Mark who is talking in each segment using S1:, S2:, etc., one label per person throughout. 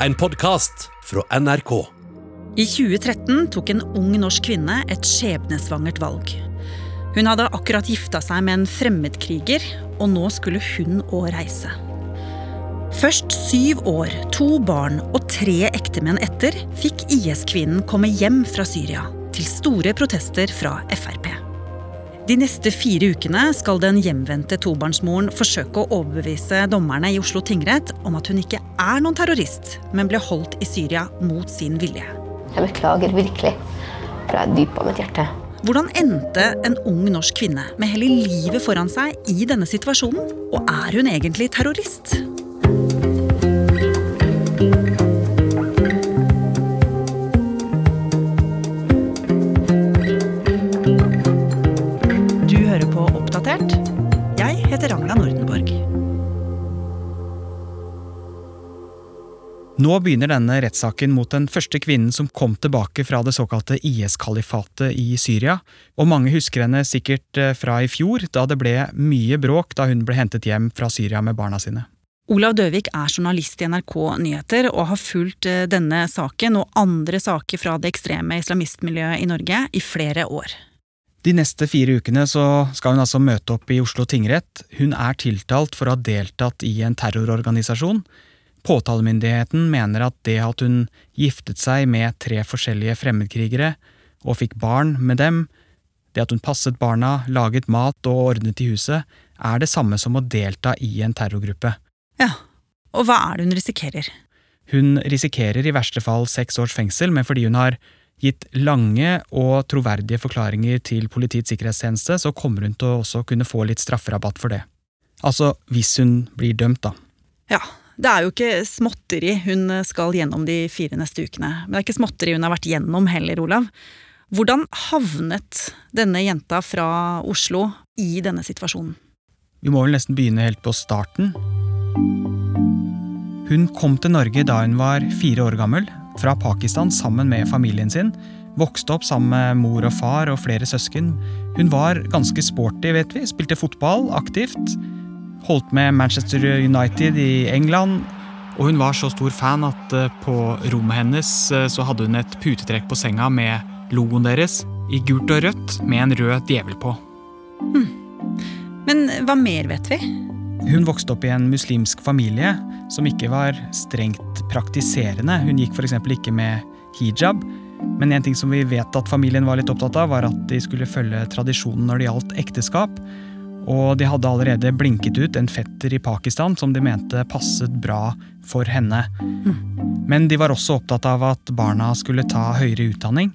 S1: en podkast fra NRK.
S2: I 2013 tok en ung norsk kvinne et skjebnesvangert valg. Hun hadde akkurat gifta seg med en fremmedkriger, og nå skulle hun òg reise. Først syv år, to barn og tre ektemenn etter fikk IS-kvinnen komme hjem fra Syria, til store protester fra Frp. De neste fire ukene skal den hjemvendte tobarnsmoren forsøke å overbevise dommerne i Oslo tingrett om at hun ikke er noen terrorist, men ble holdt i Syria mot sin vilje.
S3: Jeg beklager virkelig fra dypet av mitt hjerte.
S2: Hvordan endte en ung norsk kvinne med hele livet foran seg i denne situasjonen? Og er hun egentlig terrorist?
S4: Nå begynner denne rettssaken mot den første kvinnen som kom tilbake fra det såkalte IS-kalifatet i Syria, og mange husker henne sikkert eh, fra i fjor, da det ble mye bråk da hun ble hentet hjem fra Syria med barna sine.
S2: Olav Døvik er journalist i NRK Nyheter og har fulgt eh, denne saken og andre saker fra det ekstreme islamistmiljøet i Norge i flere år.
S4: De neste fire ukene så skal hun altså møte opp i Oslo tingrett. Hun er tiltalt for å ha deltatt i en terrororganisasjon. Påtalemyndigheten mener at det at hun giftet seg med tre forskjellige fremmedkrigere og fikk barn med dem, det at hun passet barna, laget mat og ordnet i huset, er det samme som å delta i en terrorgruppe.
S2: Ja, og hva er det hun risikerer?
S4: Hun risikerer i verste fall seks års fengsel, men fordi hun har gitt lange og troverdige forklaringer til Politiets sikkerhetstjeneste, så kommer hun til å også kunne få litt strafferabatt for det. Altså hvis hun blir dømt, da.
S2: Ja, det er jo ikke småtteri hun skal gjennom de fire neste ukene. Men det er ikke småtteri hun har vært gjennom heller, Olav. Hvordan havnet denne jenta fra Oslo i denne situasjonen?
S4: Vi må vel nesten begynne helt på starten. Hun kom til Norge da hun var fire år gammel, fra Pakistan sammen med familien sin. Vokste opp sammen med mor og far og flere søsken. Hun var ganske sporty, vet vi. Spilte fotball aktivt. Holdt med Manchester United i England. Og hun var så stor fan at eh, på rommet hennes eh, så hadde hun et putetrekk på senga med logoen deres i gult og rødt med en rød djevel på.
S2: Men hva mer vet vi?
S4: Hun vokste opp i en muslimsk familie som ikke var strengt praktiserende. Hun gikk f.eks. ikke med hijab. Men en ting som vi vet at familien var litt opptatt av, var at de skulle følge tradisjonen når det gjaldt ekteskap. Og de hadde allerede blinket ut en fetter i Pakistan som de mente passet bra for henne. Men de var også opptatt av at barna skulle ta høyere utdanning.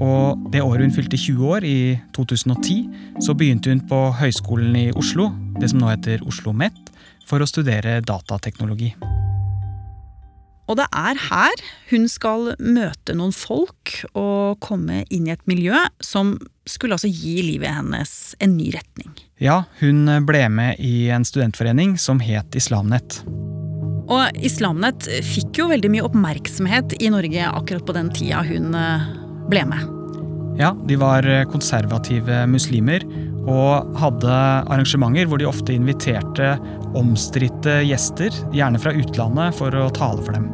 S4: Og det året hun fylte 20 år, i 2010, så begynte hun på Høgskolen i Oslo, det som nå heter Oslo OsloMet, for å studere datateknologi.
S2: Og det er her hun skal møte noen folk og komme inn i et miljø som skulle altså gi livet hennes en ny retning.
S4: Ja, hun ble med i en studentforening som het Islamnett.
S2: Og Islamnett fikk jo veldig mye oppmerksomhet i Norge akkurat på den tida hun eh, ble med.
S4: Ja, de var konservative muslimer og hadde arrangementer hvor de ofte inviterte omstridte gjester, gjerne fra utlandet, for å tale for dem.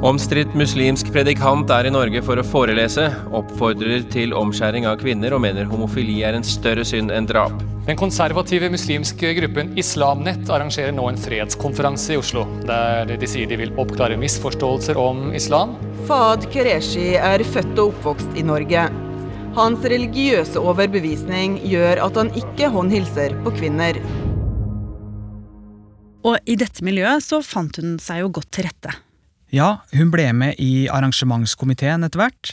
S5: Omstridt muslimsk predikant er i Norge for å forelese, oppfordrer til omskjæring av kvinner og mener homofili er en større synd enn drap.
S6: Den konservative muslimske gruppen Islamnett arrangerer nå en fredskonferanse i Oslo, der de sier de vil oppklare misforståelser om islam.
S7: Fahad Qureshi er født og oppvokst i Norge. Hans religiøse overbevisning gjør at han ikke håndhilser på kvinner.
S2: Og i dette miljøet så fant hun seg jo godt til rette.
S4: Ja, hun ble med i arrangementskomiteen etter hvert.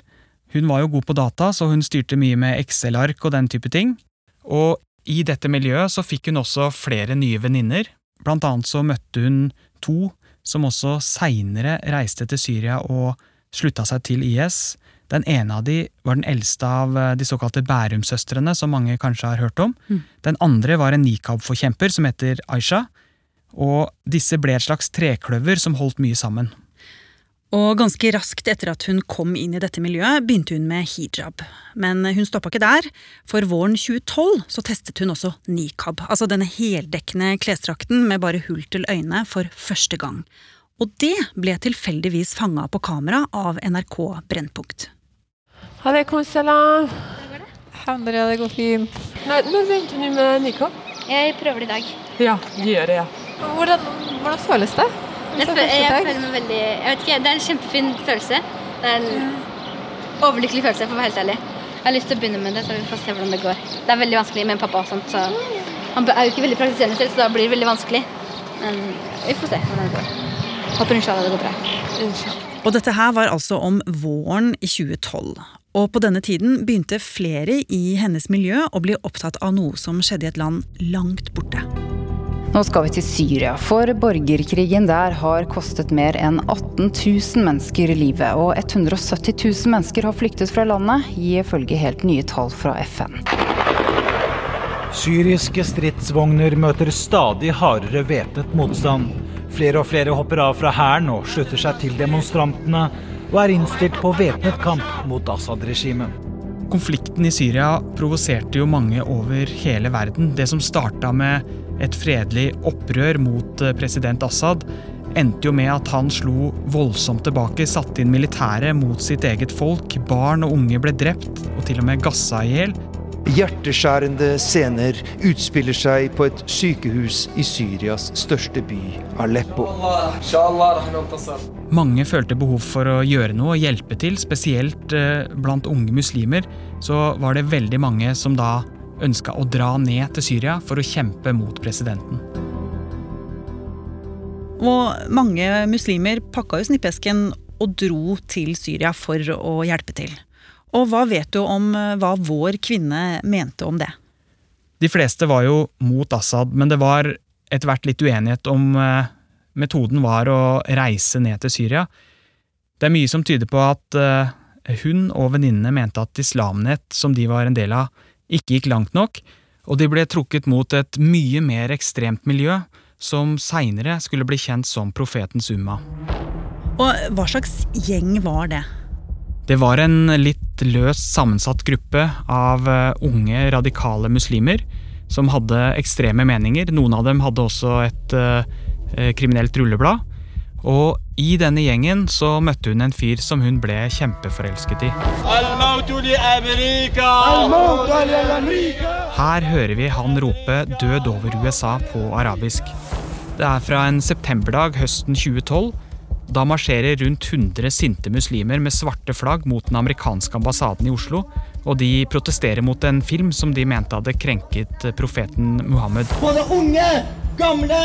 S4: Hun var jo god på data, så hun styrte mye med Excel-ark og den type ting. Og i dette miljøet så fikk hun også flere nye venninner. Blant annet så møtte hun to som også seinere reiste til Syria og slutta seg til IS. Den ene av de var den eldste av de såkalte Bærum-søstrene, som mange kanskje har hørt om.
S2: Mm.
S4: Den andre var en nikab-forkjemper som heter Aisha. Og disse ble et slags trekløver som holdt mye sammen.
S2: Og ganske raskt etter at hun kom inn i dette miljøet, begynte hun med hijab. Men hun stoppa ikke der, for våren 2012 så testet hun også nikab, altså denne heldekkende klesdrakten med bare hull til øynene, for første gang. Og det ble tilfeldigvis fanga på kamera av NRK Brennpunkt.
S8: Aleikum salam.
S9: Alhamdulillah, det går fint.
S8: Nei, når venter du med nikab?
S10: Jeg prøver det i dag.
S8: Ja, gjør det, ja.
S9: Hvordan, hvordan føles det?
S10: Jeg, føler, jeg føler meg veldig Jeg vet ikke, Det er en kjempefin følelse. Det er en overlykkelig følelse, for å være helt ærlig. Jeg har lyst til å begynne med det, så vi får se hvordan det går. Det er veldig vanskelig med en pappa og sånt, så han er jo ikke veldig praktiserende selv, så da blir det veldig vanskelig. Men vi får se hvordan det går. Håper inshallah det går bra.
S2: Og dette her var altså om våren i 2012. Og på denne tiden begynte flere i hennes miljø å bli opptatt av noe som skjedde i et land langt borte.
S11: Nå skal vi til Syria, for borgerkrigen der har kostet mer enn 18 000 mennesker livet. Og 170 000 mennesker har flyktet fra landet, ifølge helt nye tall fra FN.
S12: Syriske stridsvogner møter stadig hardere væpnet motstand. Flere og flere hopper av fra hæren og slutter seg til demonstrantene, og er innstilt på væpnet kamp mot Assad-regimet.
S4: Konflikten i Syria provoserte jo mange over hele verden. Det som starta med et fredelig opprør mot eh, president Assad, endte jo med at han slo voldsomt tilbake, satte inn militæret mot sitt eget folk. Barn og unge ble drept, og til og med gassa i hjel.
S13: Hjerteskjærende scener utspiller seg på et sykehus i Syrias største by, Aleppo.
S4: Mange følte behov for å gjøre noe og hjelpe til, spesielt eh, blant unge muslimer. Så var det veldig mange som da ønska å dra ned til Syria for å kjempe mot presidenten.
S2: Og mange muslimer pakka jo snippesken og dro til Syria for å hjelpe til. Og hva vet du om eh, hva vår kvinne mente om det?
S4: De fleste var jo mot Assad, men det var etter hvert litt uenighet om eh, metoden var å reise ned til Syria. Det er mye som tyder på at eh, hun og venninnene mente at Islamnett, som de var en del av, ikke gikk langt nok, og de ble trukket mot et mye mer ekstremt miljø, som seinere skulle bli kjent som Profetens Umma.
S2: Og hva slags gjeng var det?
S4: Det var en litt løst sammensatt gruppe av eh, unge, radikale muslimer som hadde ekstreme meninger. Noen av dem hadde også et eh, kriminelt rulleblad. Og i denne gjengen så møtte hun en fyr som hun ble kjempeforelsket i. Her hører vi han rope 'død over USA' på arabisk. Det er fra en septemberdag høsten 2012. Da marsjerer rundt 100 sinte muslimer med svarte flagg mot den amerikanske ambassaden i Oslo, og de protesterer mot en film som de mente hadde krenket profeten Muhammed.
S14: Både unge, gamle,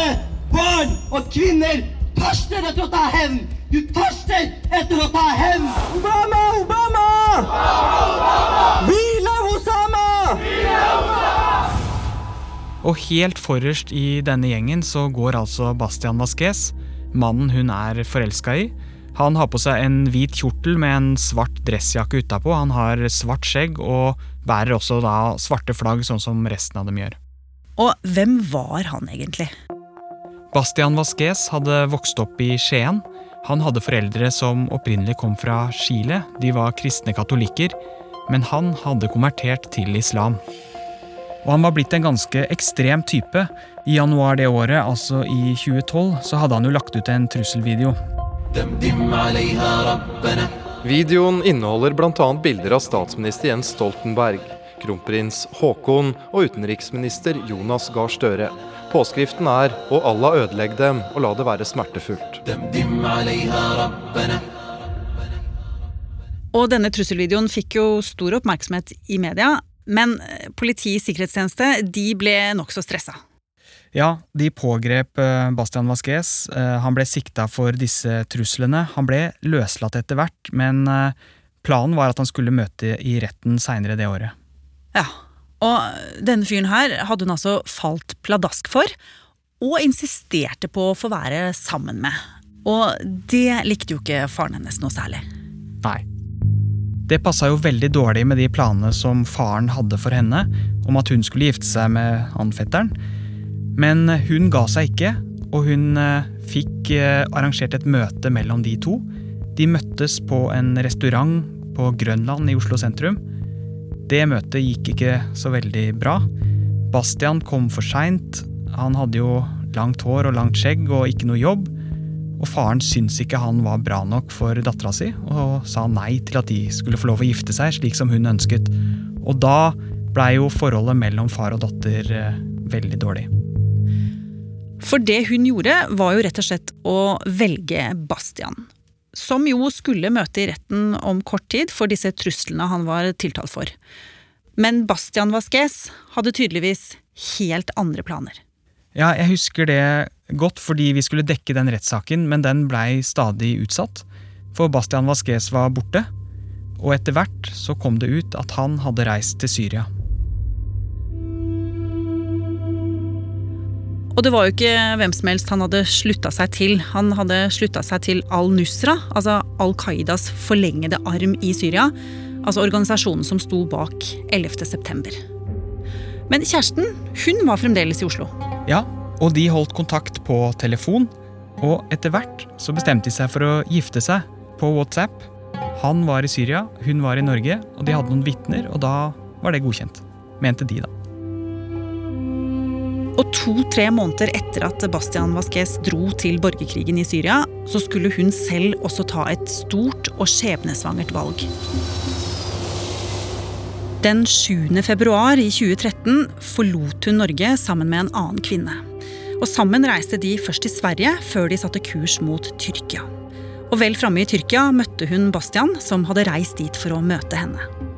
S14: barn og kvinner tørster etter å ta hevn! Du tørster etter å ta hevn! Obama! Obama! Vi Hvile Osama!
S4: Og helt forrest i denne gjengen så går altså Bastian Vasques, mannen hun er forelska i. Han har på seg en hvit kjortel med en svart dressjakke utapå. Han har svart skjegg og bærer også da svarte flagg, sånn som resten av dem gjør.
S2: Og hvem var han egentlig?
S4: Bastian Vasques hadde vokst opp i Skien. Han hadde foreldre som opprinnelig kom fra Chile. De var kristne katolikker. Men han hadde konvertert til islam. Og han var blitt en ganske ekstrem type. I januar det året, altså i 2012, så hadde han jo lagt ut en trusselvideo.
S15: Videoen inneholder bl.a. bilder av statsminister Jens Stoltenberg, kronprins Haakon og utenriksminister Jonas Gahr Støre. Påskriften er 'Å Allah ødelegg dem, og la det være smertefullt'.
S2: Og denne trusselvideoen fikk jo stor oppmerksomhet i media, men Politiets sikkerhetstjeneste de ble nokså stressa.
S4: Ja, de pågrep eh, Bastian Vasques. Eh, han ble sikta for disse truslene. Han ble løslatt etter hvert, men eh, planen var at han skulle møte i retten seinere det året.
S2: Ja, og denne fyren her hadde hun altså falt pladask for, og insisterte på å få være sammen med. Og det likte jo ikke faren hennes noe særlig.
S4: Nei. Det passa jo veldig dårlig med de planene som faren hadde for henne, om at hun skulle gifte seg med han fetteren. Men hun ga seg ikke, og hun fikk arrangert et møte mellom de to. De møttes på en restaurant på Grønland i Oslo sentrum. Det møtet gikk ikke så veldig bra. Bastian kom for seint. Han hadde jo langt hår og langt skjegg og ikke noe jobb. Og faren syntes ikke han var bra nok for dattera si, og sa nei til at de skulle få lov å gifte seg slik som hun ønsket. Og da blei jo forholdet mellom far og datter eh, veldig dårlig.
S2: For det hun gjorde, var jo rett og slett å velge Bastian. Som jo skulle møte i retten om kort tid for disse truslene han var tiltalt for. Men Bastian Vasques hadde tydeligvis helt andre planer.
S4: Ja, jeg husker det godt fordi vi skulle dekke den rettssaken, men den blei stadig utsatt. For Bastian Vasques var borte, og etter hvert så kom det ut at han hadde reist til Syria.
S2: Og det var jo ikke hvem som helst han hadde slutta seg til. Han hadde slutta seg til al-Nusra, altså Al Qaidas forlengede arm i Syria. Altså organisasjonen som sto bak 11. Men kjæresten, hun var fremdeles i Oslo.
S4: Ja, og de holdt kontakt på telefon. Og etter hvert så bestemte de seg for å gifte seg på WhatsApp. Han var i Syria, hun var i Norge, og de hadde noen vitner, og da var det godkjent. Mente de, da.
S2: Og to-tre måneder etter at Bastian Vasques dro til borgerkrigen i Syria, så skulle hun selv også ta et stort og skjebnesvangert valg. Den 7. februar i 2013 forlot hun Norge sammen med en annen kvinne. Og Sammen reiste de først til Sverige, før de satte kurs mot Tyrkia. Og Vel framme i Tyrkia møtte hun Bastian, som hadde reist dit for å møte henne.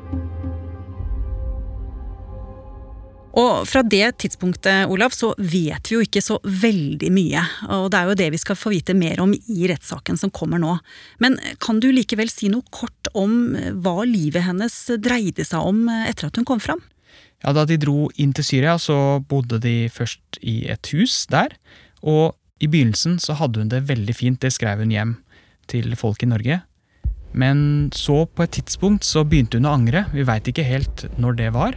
S2: Og fra det tidspunktet, Olav, så vet vi jo ikke så veldig mye. Og det er jo det vi skal få vite mer om i rettssaken som kommer nå. Men kan du likevel si noe kort om hva livet hennes dreide seg om etter at hun kom fram?
S4: Ja, Da de dro inn til Syria, så bodde de først i et hus der. Og i begynnelsen så hadde hun det veldig fint, det skrev hun hjem til folk i Norge. Men så, på et tidspunkt, så begynte hun å angre. Vi veit ikke helt når det var.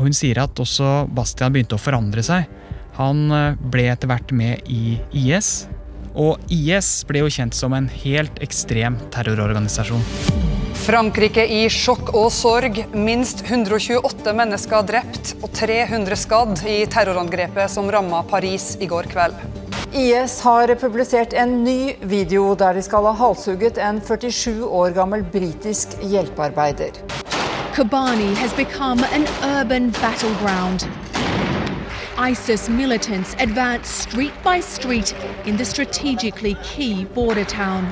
S4: Og hun sier at også Bastian begynte å forandre seg. Han eh, ble etter hvert med i IS. Og IS ble jo kjent som en helt ekstrem terrororganisasjon.
S16: Frankrike i sjokk og sorg. Minst 128 mennesker drept og 300 skadd i terrorangrepet som ramma Paris i går kveld.
S17: IS har publisert en ny video der de skal ha halshugget en 47 år gammel britisk hjelpearbeider.
S18: Kobani has become an urban battleground. ISIS militants advance street by street in the strategically key border town.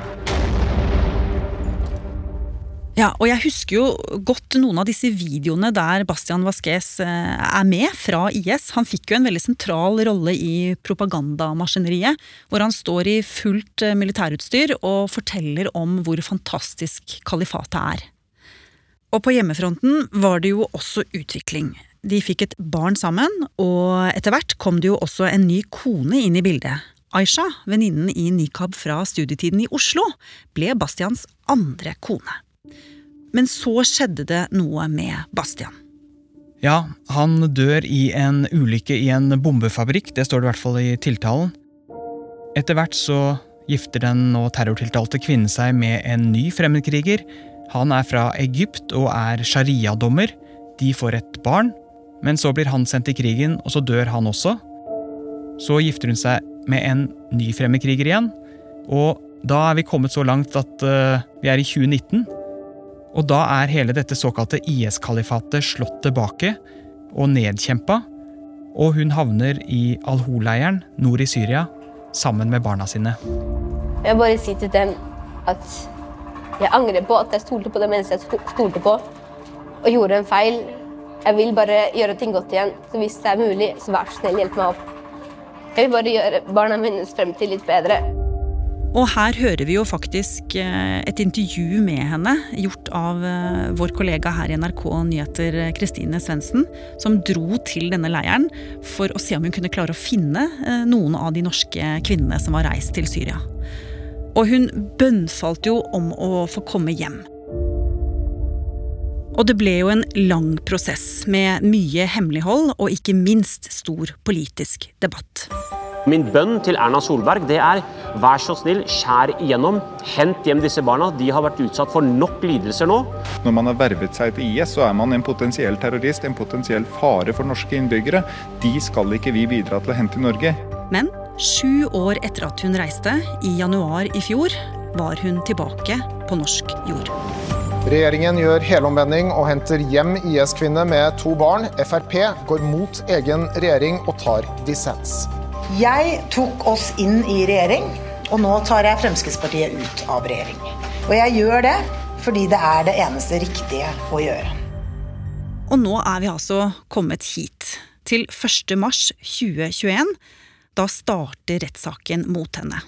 S2: Ja, og jeg husker jo godt noen av disse videoene der Bastian Vasques eh, er med fra IS. Han fikk jo en veldig sentral rolle i propagandamaskineriet, hvor han står i fullt eh, militærutstyr og forteller om hvor fantastisk kalifatet er. Og på hjemmefronten var det jo også utvikling. De fikk et barn sammen, og etter hvert kom det jo også en ny kone inn i bildet. Aisha, venninnen i nikab fra studietiden i Oslo, ble Bastians andre kone. Men så skjedde det noe med Bastian.
S4: Ja, han dør i en ulykke i en bombefabrikk, det står det i hvert fall i tiltalen. Etter hvert så gifter den nå terrortiltalte kvinnen seg med en ny fremmedkriger, han er fra Egypt og er sharia-dommer. De får et barn, men så blir han sendt i krigen, og så dør han også. Så gifter hun seg med en ny fremmedkriger igjen, og da er vi kommet så langt at uh, vi er i 2019. Og da er hele dette såkalte IS-kalifatet slått tilbake og nedkjempa, og hun havner i Al-Hol-leiren nord i Syria sammen med barna sine.
S3: Jeg bare sier til dem at jeg angrer på at jeg stolte på det mennesket jeg stolte på, og gjorde en feil. Jeg vil bare gjøre ting godt igjen. Så hvis det er mulig, så vær så snill, hjelp meg opp. Jeg vil bare gjøre barna mines fremtid litt bedre.
S2: Og her hører vi jo faktisk eh, et intervju med henne, gjort av eh, vår kollega her i NRK Nyheter, Kristine Svendsen, som dro til denne leiren for å se om hun kunne klare å finne eh, noen av de norske kvinnene som var reist til Syria. Og hun bønnfalt jo om å få komme hjem. Og det ble jo en lang prosess med mye hemmelighold og ikke minst stor politisk debatt.
S19: Min bønn til Erna Solberg det er vær så snill, skjær igjennom. Hent hjem disse barna. De har vært utsatt for nok lidelser nå.
S20: Når man har vervet seg til IS, så er man en potensiell terrorist, en potensiell fare for norske innbyggere. De skal ikke vi bidra til å hente i Norge.
S2: Men Sju år etter at hun reiste, i januar i fjor, var hun tilbake på norsk jord.
S21: Regjeringen gjør helomvending og henter hjem IS-kvinne med to barn. Frp går mot egen regjering og tar dissens.
S22: Jeg tok oss inn i regjering, og nå tar jeg Fremskrittspartiet ut av regjering. Og jeg gjør det fordi det er det eneste riktige å gjøre.
S2: Og nå er vi altså kommet hit, til 1. mars 2021. Da starter rettssaken mot henne.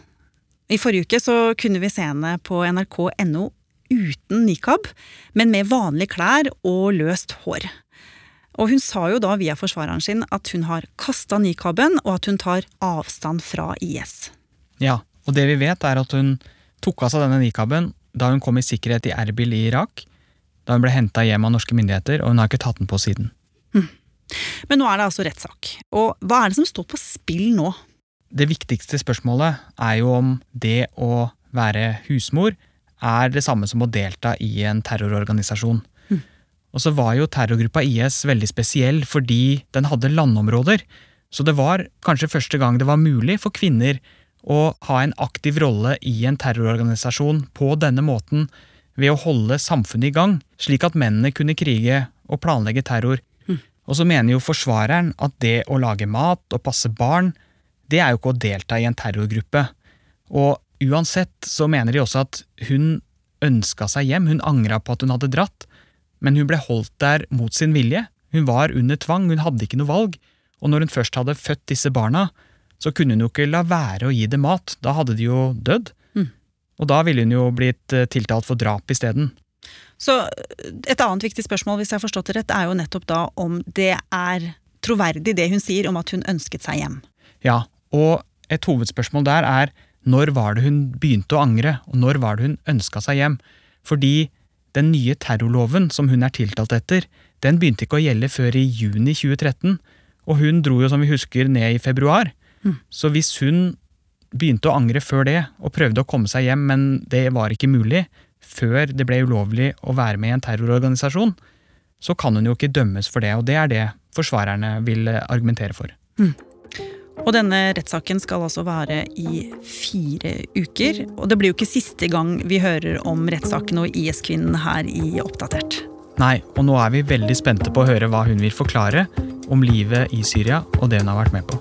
S2: I forrige uke så kunne vi se henne på nrk.no uten nikab, men med vanlige klær og løst hår. Og hun sa jo da via forsvareren sin at hun har kasta nikaben, og at hun tar avstand fra IS.
S4: Ja, og det vi vet er at hun tok av seg denne nikaben da hun kom i sikkerhet i Erbil i Irak, da hun ble henta hjem av norske myndigheter, og hun har ikke tatt den på siden.
S2: Men nå er det altså rettssak. Og hva er det som står på spill nå?
S4: Det viktigste spørsmålet er jo om det å være husmor er det samme som å delta i en terrororganisasjon.
S2: Mm.
S4: Og så var jo terrorgruppa IS veldig spesiell fordi den hadde landområder. Så det var kanskje første gang det var mulig for kvinner å ha en aktiv rolle i en terrororganisasjon på denne måten ved å holde samfunnet i gang, slik at mennene kunne krige og planlegge terror. Og så mener jo forsvareren at det å lage mat og passe barn, det er jo ikke å delta i en terrorgruppe. Og uansett så mener de også at hun ønska seg hjem, hun angra på at hun hadde dratt, men hun ble holdt der mot sin vilje. Hun var under tvang, hun hadde ikke noe valg, og når hun først hadde født disse barna, så kunne hun jo ikke la være å gi dem mat, da hadde de jo dødd.
S2: Mm.
S4: Og da ville hun jo blitt eh, tiltalt for drap isteden.
S2: Så et annet viktig spørsmål, hvis jeg har forstått det rett, er jo nettopp da om det er troverdig det hun sier om at hun ønsket seg hjem.
S4: Ja, og et hovedspørsmål der er når var det hun begynte å angre, og når var det hun ønska seg hjem? Fordi den nye terrorloven som hun er tiltalt etter, den begynte ikke å gjelde før i juni 2013, og hun dro jo, som vi husker, ned i februar.
S2: Mm.
S4: Så hvis hun begynte å angre før det, og prøvde å komme seg hjem, men det var ikke mulig, før det ble ulovlig å være med i en terrororganisasjon, så kan hun jo ikke dømmes for det, og det er det forsvarerne vil argumentere for.
S2: Og denne rettssaken skal altså vare i fire uker. Og det blir jo ikke siste gang vi hører om rettssaken og IS-kvinnen her i Oppdatert.
S4: Nei, og nå er vi veldig spente på å høre hva hun vil forklare om livet i Syria og det hun har vært med på.